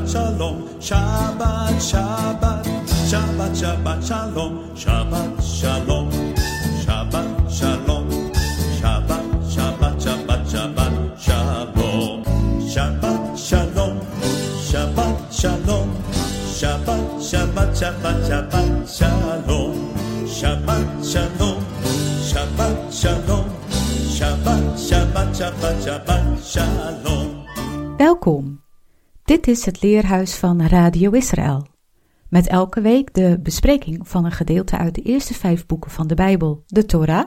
Shabbat Shalom, Shabbat, Shabbat, Shabbat, Shabbat Shalom, Shabbat is het leerhuis van Radio Israël. Met elke week de bespreking van een gedeelte uit de eerste vijf boeken van de Bijbel, de Torah,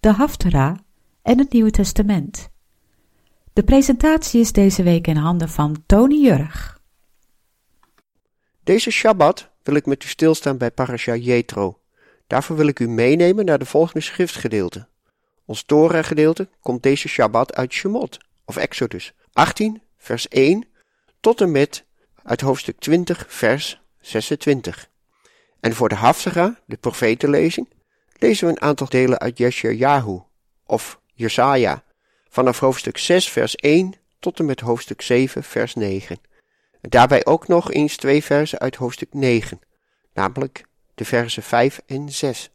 de Haftarah en het Nieuwe Testament. De presentatie is deze week in handen van Tony Jurg. Deze Shabbat wil ik met u stilstaan bij Parasha Jethro. Daarvoor wil ik u meenemen naar de volgende schriftgedeelte. Ons Torah-gedeelte komt deze Shabbat uit Shemot, of Exodus 18, vers 1 tot en met uit hoofdstuk 20, vers 26. En voor de Hafsara, de profetenlezing, lezen we een aantal delen uit Yeshayahu, of Jesaja, vanaf hoofdstuk 6, vers 1 tot en met hoofdstuk 7, vers 9. En daarbij ook nog eens twee versen uit hoofdstuk 9, namelijk de versen 5 en 6.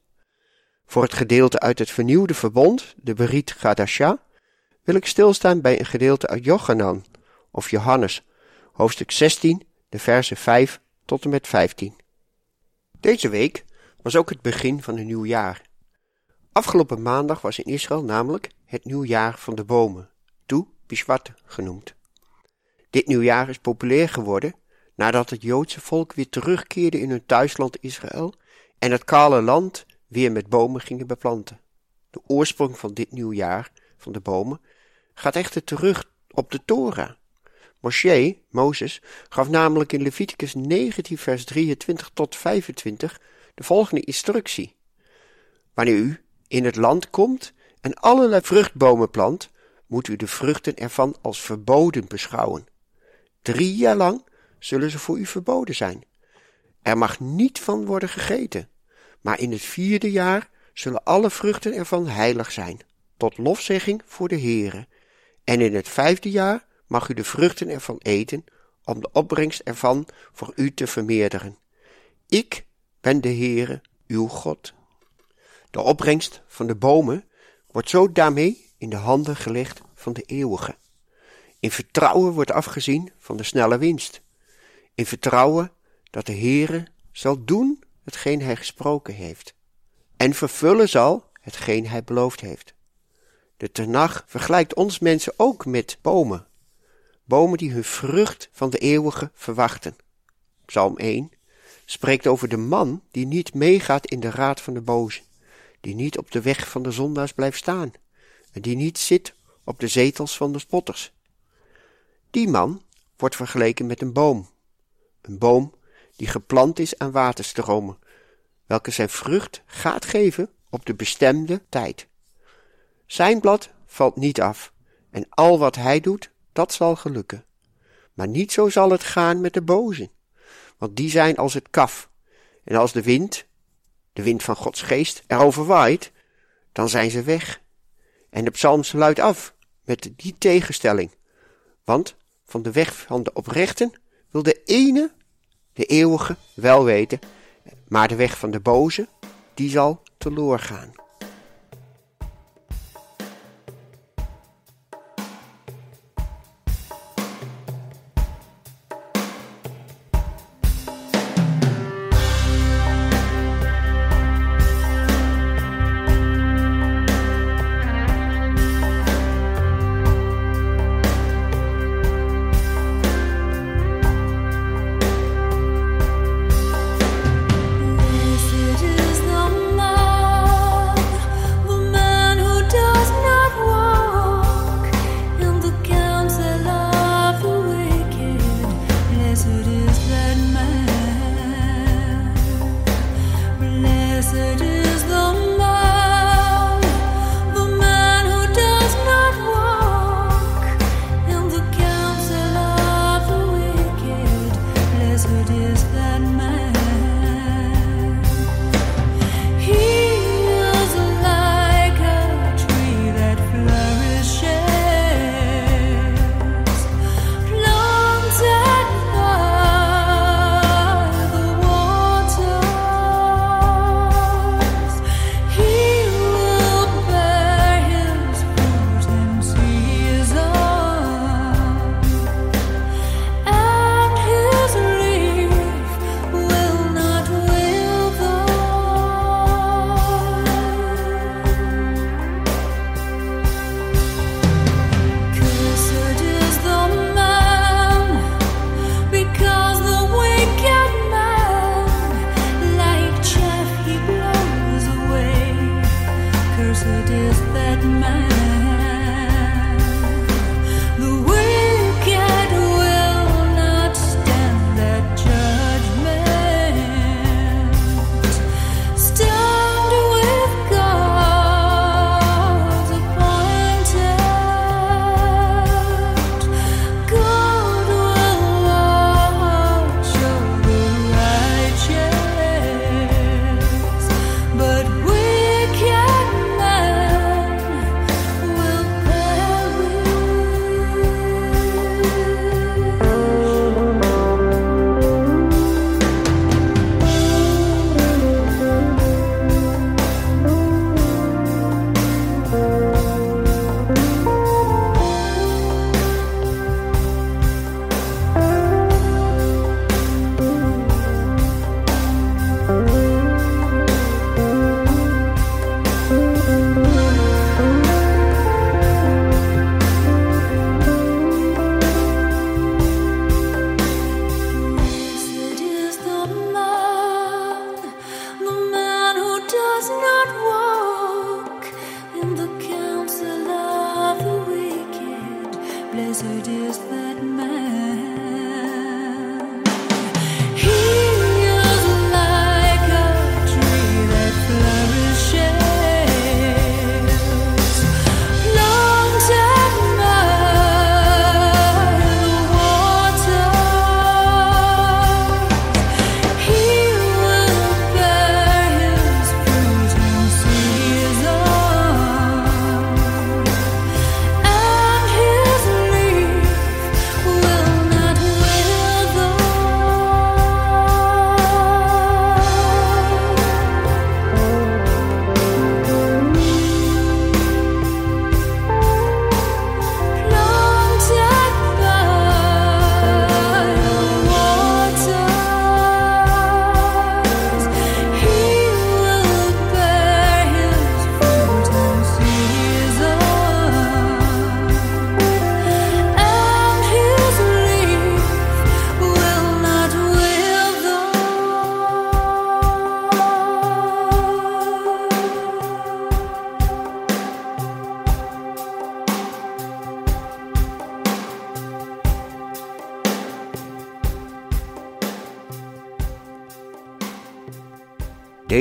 Voor het gedeelte uit het vernieuwde verbond, de Berit Gadasha, wil ik stilstaan bij een gedeelte uit Jochanan, of Johannes, hoofdstuk 16, de versen 5 tot en met 15. Deze week was ook het begin van een nieuw jaar. Afgelopen maandag was in Israël namelijk het nieuwjaar van de bomen, Tu Bishvat genoemd. Dit nieuwjaar is populair geworden nadat het Joodse volk weer terugkeerde in hun thuisland Israël en het kale land weer met bomen gingen beplanten. De oorsprong van dit nieuwjaar van de bomen gaat echter terug op de Torah. Moshe, Mozes, gaf namelijk in Leviticus 19 vers 23 tot 25 de volgende instructie. Wanneer u in het land komt en allerlei vruchtbomen plant, moet u de vruchten ervan als verboden beschouwen. Drie jaar lang zullen ze voor u verboden zijn. Er mag niet van worden gegeten, maar in het vierde jaar zullen alle vruchten ervan heilig zijn, tot lofzegging voor de Heere. En in het vijfde jaar mag u de vruchten ervan eten, om de opbrengst ervan voor u te vermeerderen. Ik ben de Heere, uw God. De opbrengst van de bomen wordt zo daarmee in de handen gelegd van de eeuwige. In vertrouwen wordt afgezien van de snelle winst. In vertrouwen dat de Heere zal doen hetgeen hij gesproken heeft. En vervullen zal hetgeen hij beloofd heeft. De Tenach vergelijkt ons mensen ook met bomen bomen die hun vrucht van de eeuwige verwachten. Psalm 1 spreekt over de man die niet meegaat in de raad van de bozen, die niet op de weg van de zondaars blijft staan, en die niet zit op de zetels van de spotters. Die man wordt vergeleken met een boom, een boom die geplant is aan waterstromen, welke zijn vrucht gaat geven op de bestemde tijd. Zijn blad valt niet af, en al wat hij doet dat zal gelukken. Maar niet zo zal het gaan met de bozen, want die zijn als het kaf. En als de wind, de wind van Gods geest, erover waait, dan zijn ze weg. En de psalm sluit af met die tegenstelling. Want van de weg van de oprechten wil de ene, de eeuwige, wel weten, maar de weg van de boze, die zal teloor gaan.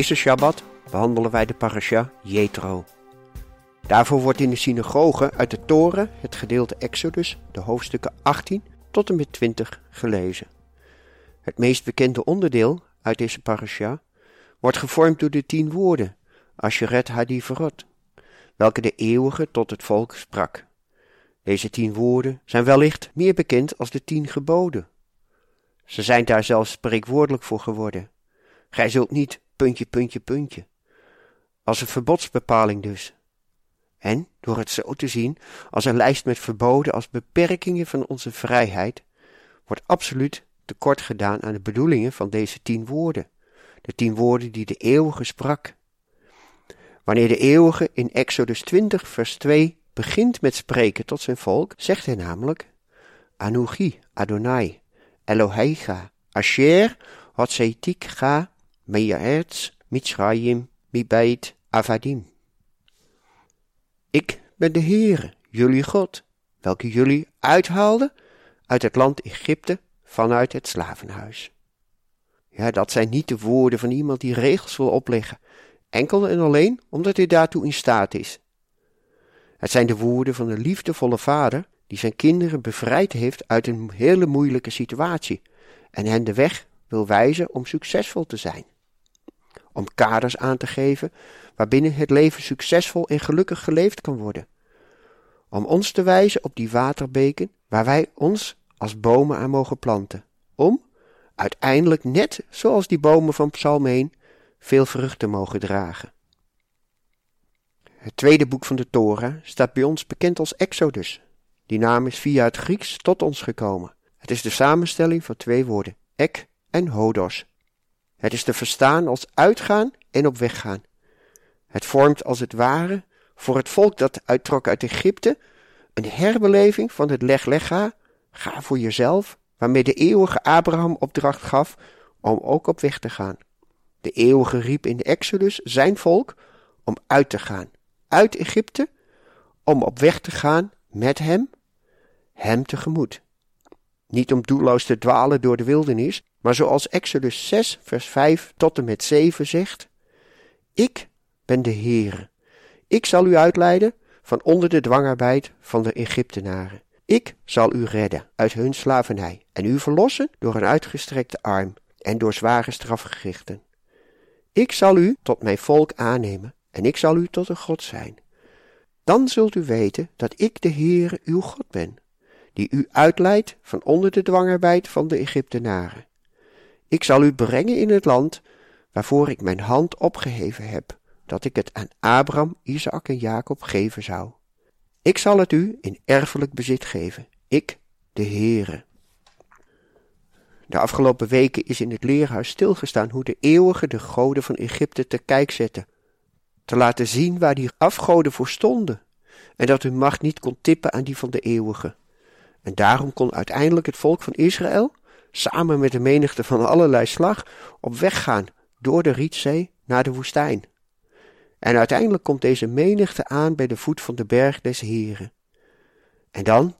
Deze Shabbat behandelen wij de parasha Jethro. Daarvoor wordt in de synagoge uit de Toren het gedeelte Exodus, de hoofdstukken 18 tot en met 20 gelezen. Het meest bekende onderdeel uit deze parasha wordt gevormd door de tien woorden, Asheret Hadiverot, welke de eeuwige tot het volk sprak. Deze tien woorden zijn wellicht meer bekend als de tien geboden. Ze zijn daar zelfs spreekwoordelijk voor geworden. Gij zult niet puntje, puntje, puntje. Als een verbodsbepaling dus. En, door het zo te zien, als een lijst met verboden als beperkingen van onze vrijheid, wordt absoluut tekort gedaan aan de bedoelingen van deze tien woorden. De tien woorden die de eeuwige sprak. Wanneer de eeuwige in Exodus 20, vers 2 begint met spreken tot zijn volk, zegt hij namelijk: Anugi Adonai, Eloheicha, Asher, Hotseitik Ga, Mejaerts, Mitzrayim, Mibeit, Avadim. Ik ben de Heere, jullie God, welke jullie uithaalde uit het land Egypte vanuit het slavenhuis. Ja, dat zijn niet de woorden van iemand die regels wil opleggen, enkel en alleen omdat hij daartoe in staat is. Het zijn de woorden van een liefdevolle vader die zijn kinderen bevrijd heeft uit een hele moeilijke situatie en hen de weg wil wijzen om succesvol te zijn om kaders aan te geven waarbinnen het leven succesvol en gelukkig geleefd kan worden. Om ons te wijzen op die waterbeken waar wij ons als bomen aan mogen planten. Om, uiteindelijk net zoals die bomen van Psalm 1, veel vruchten mogen dragen. Het tweede boek van de Torah staat bij ons bekend als Exodus. Die naam is via het Grieks tot ons gekomen. Het is de samenstelling van twee woorden, ek en hodos, het is te verstaan als uitgaan en op weg gaan. Het vormt als het ware voor het volk dat uittrok uit Egypte een herbeleving van het leg legga, ga voor jezelf, waarmee de eeuwige Abraham opdracht gaf om ook op weg te gaan. De eeuwige riep in de Exodus zijn volk om uit te gaan, uit Egypte om op weg te gaan met hem, hem tegemoet. Niet om doelloos te dwalen door de wildernis, maar zoals Exodus 6, vers 5 tot en met 7 zegt: Ik ben de Heere. Ik zal u uitleiden van onder de dwangarbeid van de Egyptenaren. Ik zal u redden uit hun slavernij en u verlossen door een uitgestrekte arm en door zware strafgerichten. Ik zal u tot mijn volk aannemen en ik zal u tot een God zijn. Dan zult u weten dat ik de Heere uw God ben, die u uitleidt van onder de dwangarbeid van de Egyptenaren. Ik zal u brengen in het land waarvoor ik mijn hand opgeheven heb, dat ik het aan Abraham, Isaac en Jacob geven zou. Ik zal het u in erfelijk bezit geven, ik, de Heere. De afgelopen weken is in het leerhuis stilgestaan hoe de eeuwige de goden van Egypte te kijk zette, te laten zien waar die afgoden voor stonden, en dat hun macht niet kon tippen aan die van de eeuwige. En daarom kon uiteindelijk het volk van Israël, samen met de menigte van allerlei slag, op weg gaan door de Rietzee naar de woestijn. En uiteindelijk komt deze menigte aan bij de voet van de berg des Heren. En dan,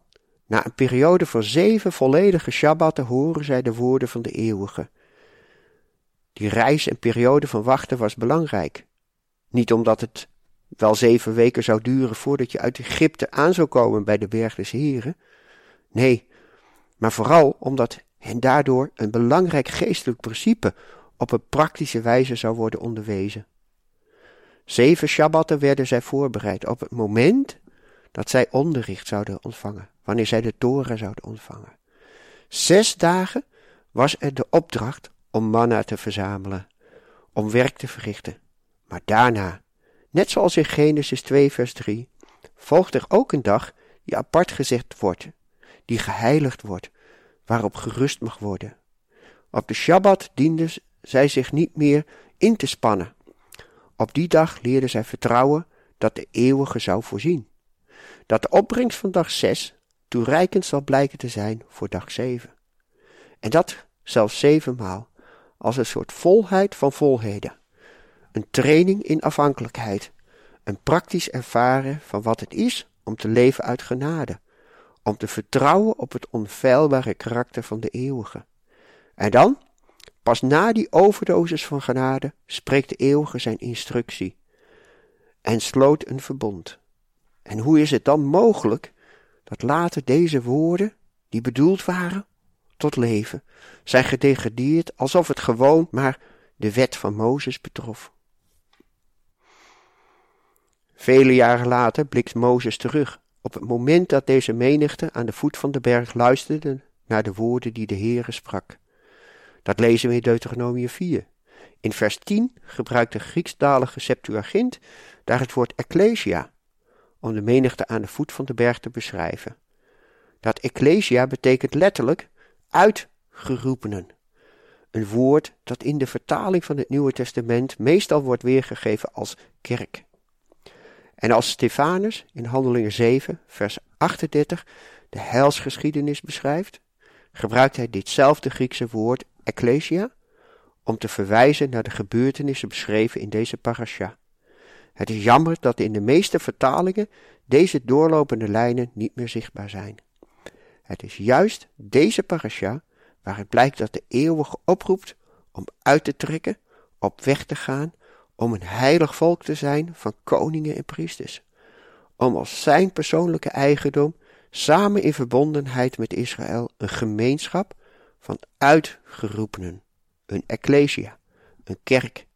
na een periode van zeven volledige Shabbatten, horen zij de woorden van de eeuwige. Die reis en periode van wachten was belangrijk. Niet omdat het wel zeven weken zou duren voordat je uit Egypte aan zou komen bij de berg des Heren. Nee, maar vooral omdat hen daardoor een belangrijk geestelijk principe op een praktische wijze zou worden onderwezen. Zeven Shabbatten werden zij voorbereid op het moment dat zij onderricht zouden ontvangen, wanneer zij de toren zouden ontvangen. Zes dagen was er de opdracht om manna te verzamelen, om werk te verrichten. Maar daarna, net zoals in Genesis 2 vers 3, volgt er ook een dag die apart gezet wordt, die geheiligd wordt, waarop gerust mag worden. Op de Shabbat dienden zij zich niet meer in te spannen. Op die dag leerden zij vertrouwen dat de eeuwige zou voorzien. Dat de opbrengst van dag zes toereikend zal blijken te zijn voor dag zeven. En dat zelfs zevenmaal, als een soort volheid van volheden. Een training in afhankelijkheid, een praktisch ervaren van wat het is om te leven uit genade, om te vertrouwen op het onfeilbare karakter van de eeuwige. En dan, pas na die overdosis van genade, spreekt de eeuwige zijn instructie en sloot een verbond. En hoe is het dan mogelijk dat later deze woorden, die bedoeld waren tot leven, zijn gedegradeerd alsof het gewoon maar de wet van Mozes betrof? Vele jaren later blikt Mozes terug op het moment dat deze menigte aan de voet van de berg luisterde naar de woorden die de Heere sprak. Dat lezen we in Deuteronomie 4. In vers 10 gebruikt de Griekstalige Septuagint daar het woord ecclesia, om de menigte aan de voet van de berg te beschrijven. Dat ecclesia betekent letterlijk uitgeroepenen. Een woord dat in de vertaling van het Nieuwe Testament meestal wordt weergegeven als kerk. En als Stefanus in Handelingen 7, vers 38 de heilsgeschiedenis beschrijft, gebruikt hij ditzelfde Griekse woord ecclesia om te verwijzen naar de gebeurtenissen beschreven in deze parasha. Het is jammer dat in de meeste vertalingen deze doorlopende lijnen niet meer zichtbaar zijn. Het is juist deze parasha waaruit blijkt dat de eeuwige oproept om uit te trekken, op weg te gaan om een heilig volk te zijn van koningen en priesters, om als zijn persoonlijke eigendom samen in verbondenheid met Israël een gemeenschap van uitgeroepenen, een ecclesia, een kerk,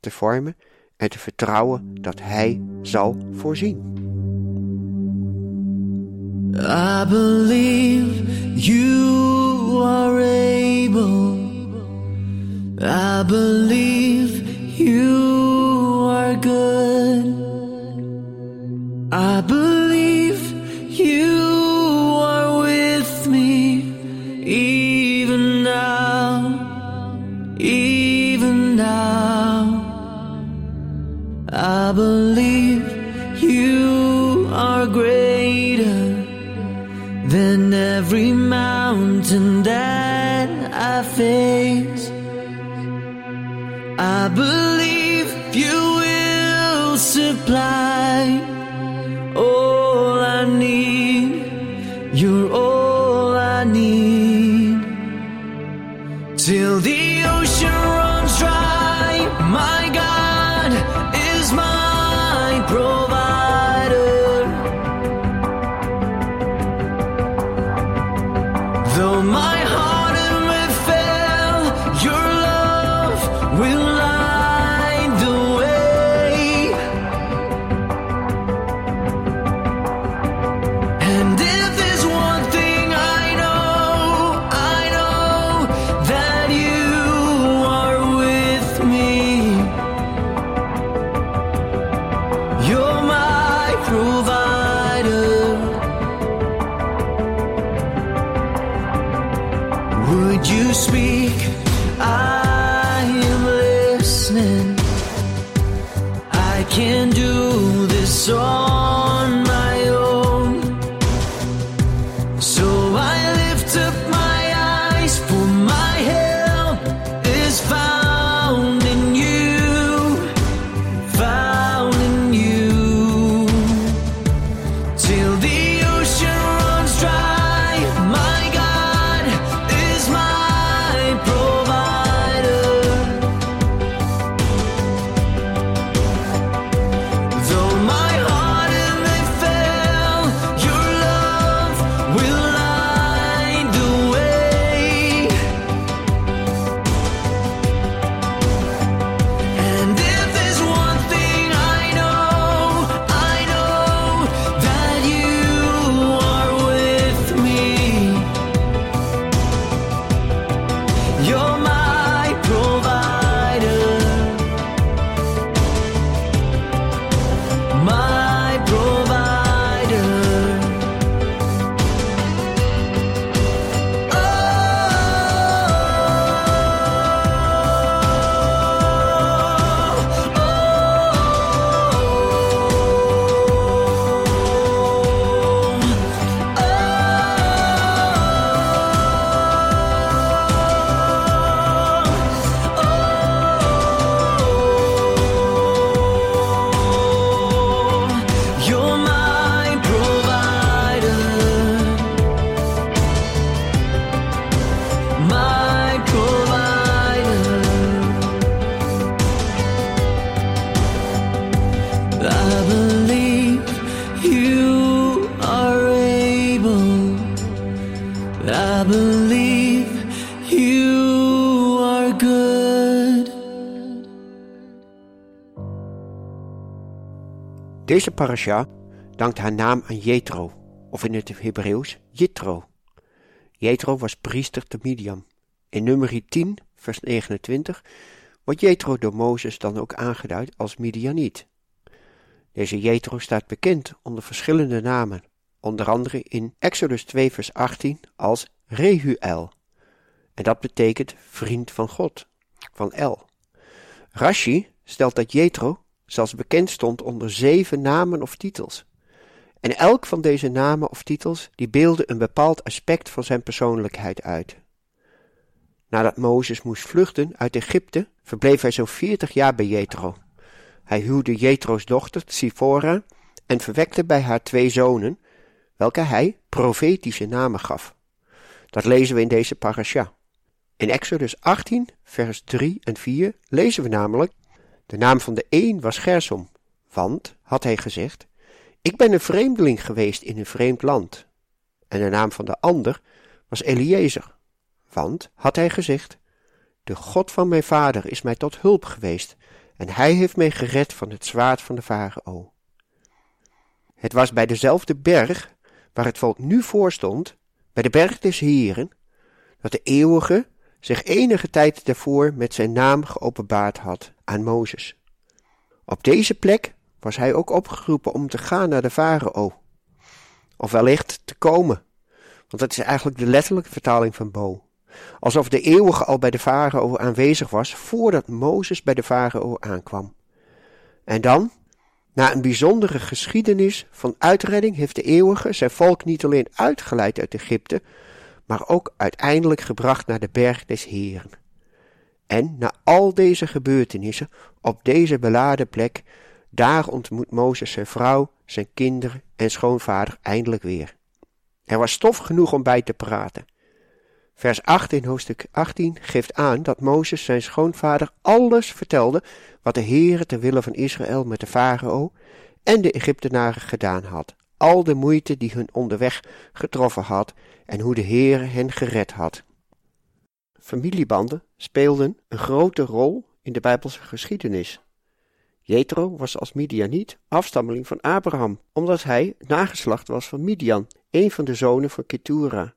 te vormen en te vertrouwen dat Hij zal voorzien. I believe you are able. I believe you good. I believe you are with me even now, even now. I believe We'll Deze parasha dankt haar naam aan Jethro, of in het Hebreeuws Jitro. Jethro was priester te Midian. In nummer 10, vers 29, wordt Jethro door Mozes dan ook aangeduid als Midianiet. Deze Jethro staat bekend onder verschillende namen, onder andere in Exodus 2, vers 18 als Rehuel. En dat betekent vriend van God, van El. Rashi stelt dat Jethro zelfs bekend stond onder zeven namen of titels. En elk van deze namen of titels die beelden een bepaald aspect van zijn persoonlijkheid uit. Nadat Mozes moest vluchten uit Egypte, verbleef hij zo'n veertig jaar bij Jethro. Hij huwde Jethro's dochter Sifora en verwekte bij haar twee zonen, welke hij profetische namen gaf. Dat lezen we in deze parasha. In Exodus 18, vers 3 en 4 lezen we namelijk: De naam van de een was Gersom, want, had hij gezegd, ik ben een vreemdeling geweest in een vreemd land. En de naam van de ander was Eliezer, want, had hij gezegd, de God van mijn vader is mij tot hulp geweest, en hij heeft mij gered van het zwaard van de farao. Het was bij dezelfde berg waar het volk nu voor stond, bij de berg des Heren, dat de eeuwige zich enige tijd daarvoor met zijn naam geopenbaard had aan Mozes. Op deze plek was hij ook opgeroepen om te gaan naar de farao, of wellicht te komen, want dat is eigenlijk de letterlijke vertaling van Bo. Alsof de eeuwige al bij de farao aanwezig was voordat Mozes bij de farao aankwam. En dan, na een bijzondere geschiedenis van uitredding, heeft de eeuwige zijn volk niet alleen uitgeleid uit Egypte, maar ook uiteindelijk gebracht naar de berg des Heeren. En na al deze gebeurtenissen op deze beladen plek Daar ontmoet Mozes zijn vrouw, zijn kinderen en schoonvader eindelijk weer. Er was stof genoeg om bij te praten. Vers 8 in hoofdstuk 18 geeft aan dat Mozes zijn schoonvader alles vertelde wat de Heere ter wille van Israël met de farao en de Egyptenaren gedaan had. Al de moeite die hun onderweg getroffen had en hoe de Heere hen gered had. Familiebanden speelden een grote rol in de Bijbelse geschiedenis. Jethro was als Midianiet afstammeling van Abraham, omdat hij nageslacht was van Midian, een van de zonen van Ketura.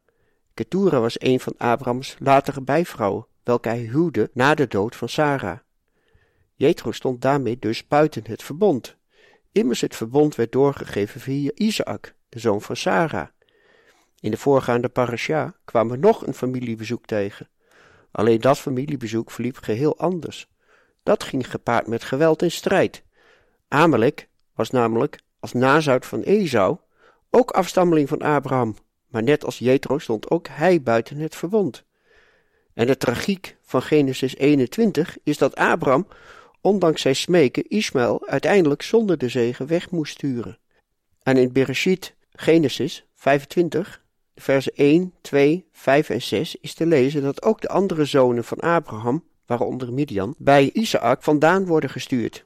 Ketura was een van Abrahams latere bijvrouwen, welke hij huwde na de dood van Sarah. Jethro stond daarmee dus buiten het verbond. Immers het verbond werd doorgegeven via Isaac, de zoon van Sarah. In de voorgaande parasha kwamen nog een familiebezoek tegen. Alleen dat familiebezoek verliep geheel anders. Dat ging gepaard met geweld en strijd. Amalek was namelijk als nazout van Esau ook afstammeling van Abraham, maar net als Jethro stond ook hij buiten het verbond. En de tragiek van Genesis 21 is dat Abraham, ondanks zijn smeken, Ismaël uiteindelijk zonder de zegen weg moest sturen. En in Bereshit, Genesis 25, versen 1, 2, 5 en 6 is te lezen dat ook de andere zonen van Abraham, waaronder Midian, bij Isaac vandaan worden gestuurd.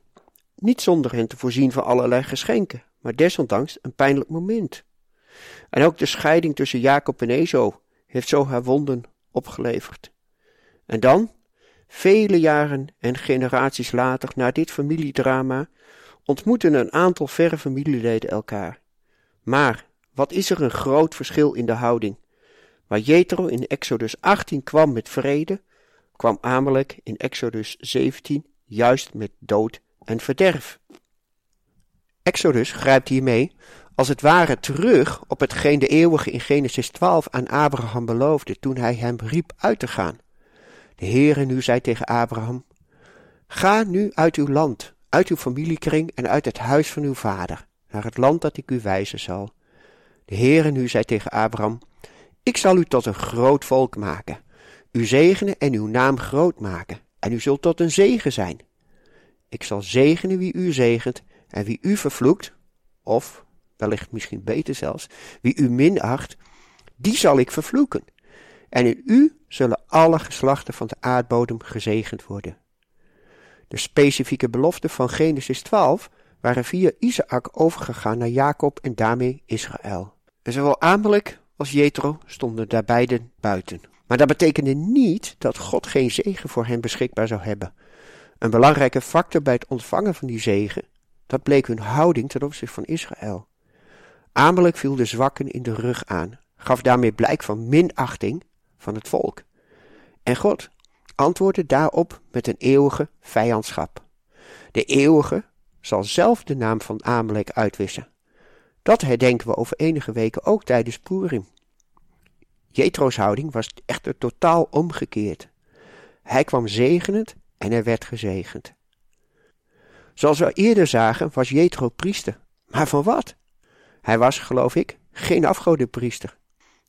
Niet zonder hen te voorzien van allerlei geschenken, maar desondanks een pijnlijk moment. En ook de scheiding tussen Jacob en Esau heeft zo haar wonden opgeleverd. En dan, vele jaren en generaties later, na dit familiedrama, ontmoeten een aantal verre familieleden elkaar. Maar wat is er een groot verschil in de houding? Waar Jethro in Exodus 18 kwam met vrede, kwam Amalek in Exodus 17 juist met dood en verderf. Exodus grijpt hiermee als het ware terug op hetgeen de eeuwige in Genesis 12 aan Abraham beloofde toen hij hem riep uit te gaan. De Heere nu zei tegen Abraham, Ga nu uit uw land, uit uw familiekring en uit het huis van uw vader, naar het land dat ik u wijzen zal. De Heere nu zei tegen Abraham, Ik zal u tot een groot volk maken, u zegenen en uw naam groot maken, en u zult tot een zegen zijn. Ik zal zegenen wie u zegent, en wie u vervloekt, of wellicht misschien beter zelfs, wie u minacht, die zal ik vervloeken. En in u zullen alle geslachten van de aardbodem gezegend worden. De specifieke beloften van Genesis 12 waren via Isaac overgegaan naar Jacob en daarmee Israël. En zowel Amalek als Jethro stonden daar beiden buiten. Maar dat betekende niet dat God geen zegen voor hen beschikbaar zou hebben. Een belangrijke factor bij het ontvangen van die zegen, dat bleek hun houding ten opzichte van Israël. Amalek viel de zwakken in de rug aan, gaf daarmee blijk van minachting van het volk. En God antwoordde daarop met een eeuwige vijandschap. De eeuwige zal zelf de naam van Amalek uitwissen. Dat herdenken we over enige weken ook tijdens Purim. Jetro's houding was echter totaal omgekeerd. Hij kwam zegenend en er werd gezegend. Zoals we eerder zagen was Jetro priester. Maar van wat? Hij was, geloof ik, geen afgodenpriester.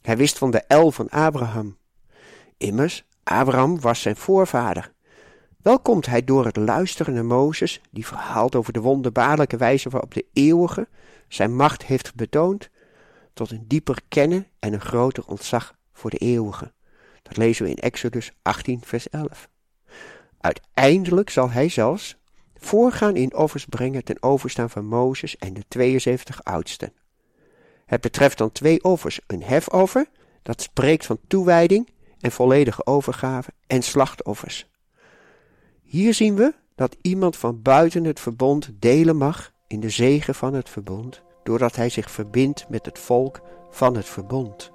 Hij wist van de el van Abraham. Immers, Abraham was zijn voorvader. Wel komt hij door het luisteren naar Mozes, die verhaalt over de wonderbaarlijke wijze waarop de eeuwige zijn macht heeft betoond, tot een dieper kennen en een groter ontzag voor de eeuwige. Dat lezen we in Exodus 18, vers 11. Uiteindelijk zal hij zelfs voorgaan in offers brengen ten overstaan van Mozes en de 72 oudsten. Het betreft dan twee offers: een hefoffer, dat spreekt van toewijding en volledige overgave, en slachtoffers. Hier zien we dat iemand van buiten het verbond delen mag in de zegen van het verbond, doordat hij zich verbindt met het volk van het verbond.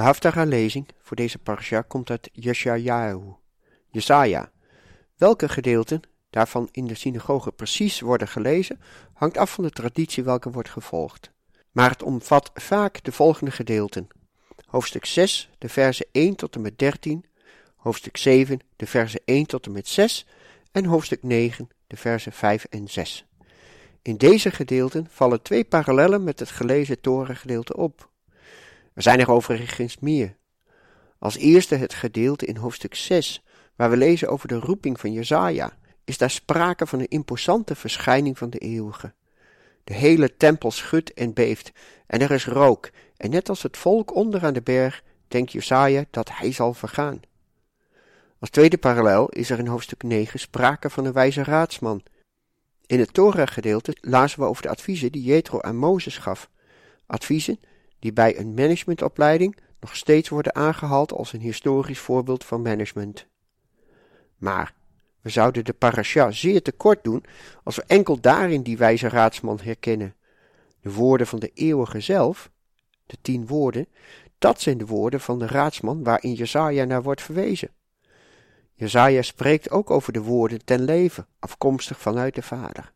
De Haftara-lezing voor deze parasha komt uit Yeshayahu, Jesaja. Welke gedeelten daarvan in de synagoge precies worden gelezen, hangt af van de traditie welke wordt gevolgd. Maar het omvat vaak de volgende gedeelten. Hoofdstuk 6, de verzen 1 tot en met 13, hoofdstuk 7, de verzen 1 tot en met 6 en hoofdstuk 9, de verzen 5 en 6. In deze gedeelten vallen twee parallellen met het gelezen Torengedeelte op. Er zijn er overigens meer. Als eerste het gedeelte in hoofdstuk 6, waar we lezen over de roeping van Jezaja, is daar sprake van een imposante verschijning van de eeuwige. De hele tempel schudt en beeft, en er is rook, en net als het volk onder aan de berg, denkt Jesaja dat hij zal vergaan. Als tweede parallel is er in hoofdstuk 9 sprake van een wijze raadsman. In het Torah-gedeelte lazen we over de adviezen die Jethro aan Mozes gaf. Adviezen die bij een managementopleiding nog steeds worden aangehaald als een historisch voorbeeld van management. Maar we zouden de parasha zeer tekort doen als we enkel daarin die wijze raadsman herkennen. De woorden van de eeuwige zelf, de tien woorden, dat zijn de woorden van de raadsman waarin Jezaja naar wordt verwezen. Jezaja spreekt ook over de woorden ten leven, afkomstig vanuit de Vader.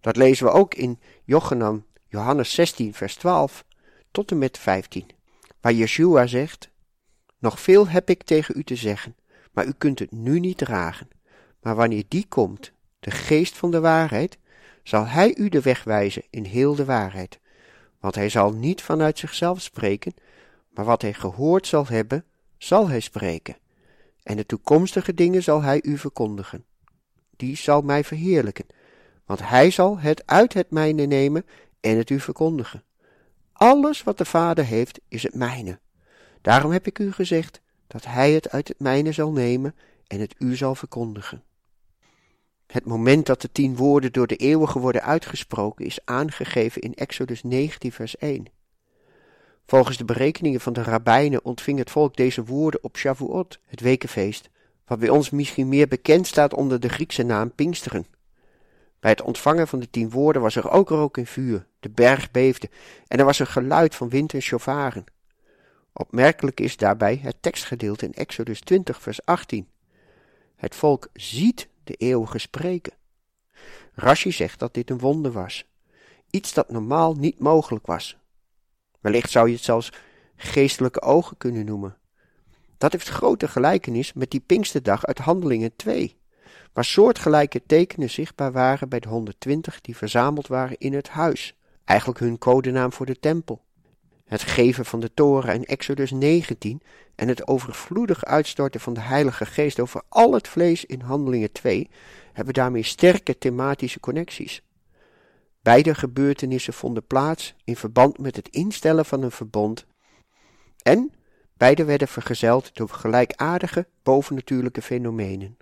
Dat lezen we ook in Jochanan, Johannes 16, vers 12 tot en met 15, waar Yeshua zegt: Nog veel heb ik tegen u te zeggen, maar u kunt het nu niet dragen. Maar wanneer die komt, de geest van de waarheid, zal hij u de weg wijzen in heel de waarheid. Want hij zal niet vanuit zichzelf spreken, maar wat hij gehoord zal hebben, zal hij spreken. En de toekomstige dingen zal hij u verkondigen. Die zal mij verheerlijken, want hij zal het uit het mijne nemen en het u verkondigen. Alles wat de Vader heeft, is het mijne. Daarom heb ik u gezegd dat hij het uit het mijne zal nemen en het u zal verkondigen. Het moment dat de tien woorden door de eeuwige worden uitgesproken is aangegeven in Exodus 19, vers 1. Volgens de berekeningen van de rabbijnen ontving het volk deze woorden op Shavuot, het wekenfeest, wat bij ons misschien meer bekend staat onder de Griekse naam Pinksteren. Bij het ontvangen van de tien woorden was er ook rook en vuur, de berg beefde en er was een geluid van wind en shofaren. Opmerkelijk is daarbij het tekstgedeelte in Exodus 20, vers 18. Het volk ziet de eeuwige spreken. Rashi zegt dat dit een wonder was, iets dat normaal niet mogelijk was. Wellicht zou je het zelfs geestelijke ogen kunnen noemen. Dat heeft grote gelijkenis met die Pinksterdag uit Handelingen 2, waar soortgelijke tekenen zichtbaar waren bij de 120 die verzameld waren in het huis, eigenlijk hun codenaam voor de tempel. Het geven van de toren in Exodus 19 en het overvloedig uitstorten van de Heilige Geest over al het vlees in Handelingen 2 hebben daarmee sterke thematische connecties. Beide gebeurtenissen vonden plaats in verband met het instellen van een verbond en beide werden vergezeld door gelijkaardige bovennatuurlijke fenomenen.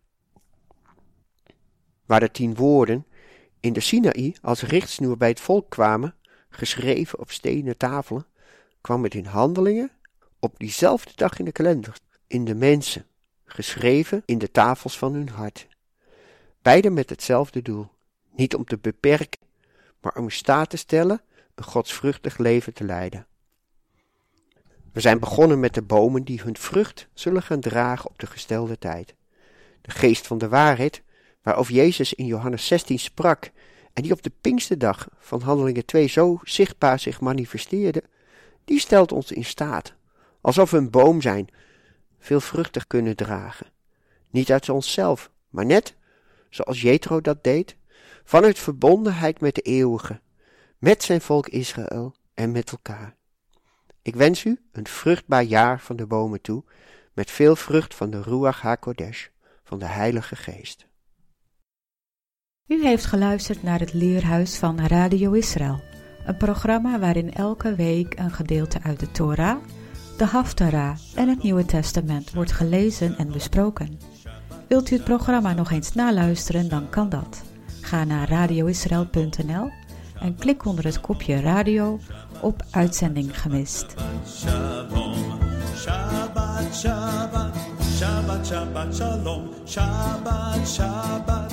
Waar de tien woorden in de Sinaï als richtsnoer bij het volk kwamen, geschreven op stenen tafelen, kwam het in handelingen op diezelfde dag in de kalender, in de mensen, geschreven in de tafels van hun hart. Beide met hetzelfde doel, niet om te beperken, maar om in staat te stellen een godsvruchtig leven te leiden. We zijn begonnen met de bomen die hun vrucht zullen gaan dragen op de gestelde tijd. De geest van de waarheid, waarover Jezus in Johannes 16 sprak en die op de Pinksterdag van Handelingen 2 zo zichtbaar zich manifesteerde, die stelt ons in staat, alsof we een boom zijn, veel vruchtig kunnen dragen. Niet uit onszelf, maar net, zoals Jethro dat deed, vanuit verbondenheid met de eeuwige, met zijn volk Israël en met elkaar. Ik wens u een vruchtbaar jaar van de bomen toe, met veel vrucht van de Ruach HaKodesh, van de Heilige Geest. U heeft geluisterd naar het Leerhuis van Radio Israël, een programma waarin elke week een gedeelte uit de Torah, de Haftarah en het Nieuwe Testament wordt gelezen en besproken. Wilt u het programma nog eens naluisteren, dan kan dat. Ga naar radioisrael.nl en klik onder het kopje radio op uitzending gemist. Shabbat, Shabbat, Shabbat, Shabbat, Shalom, Shabbat, Shabbat,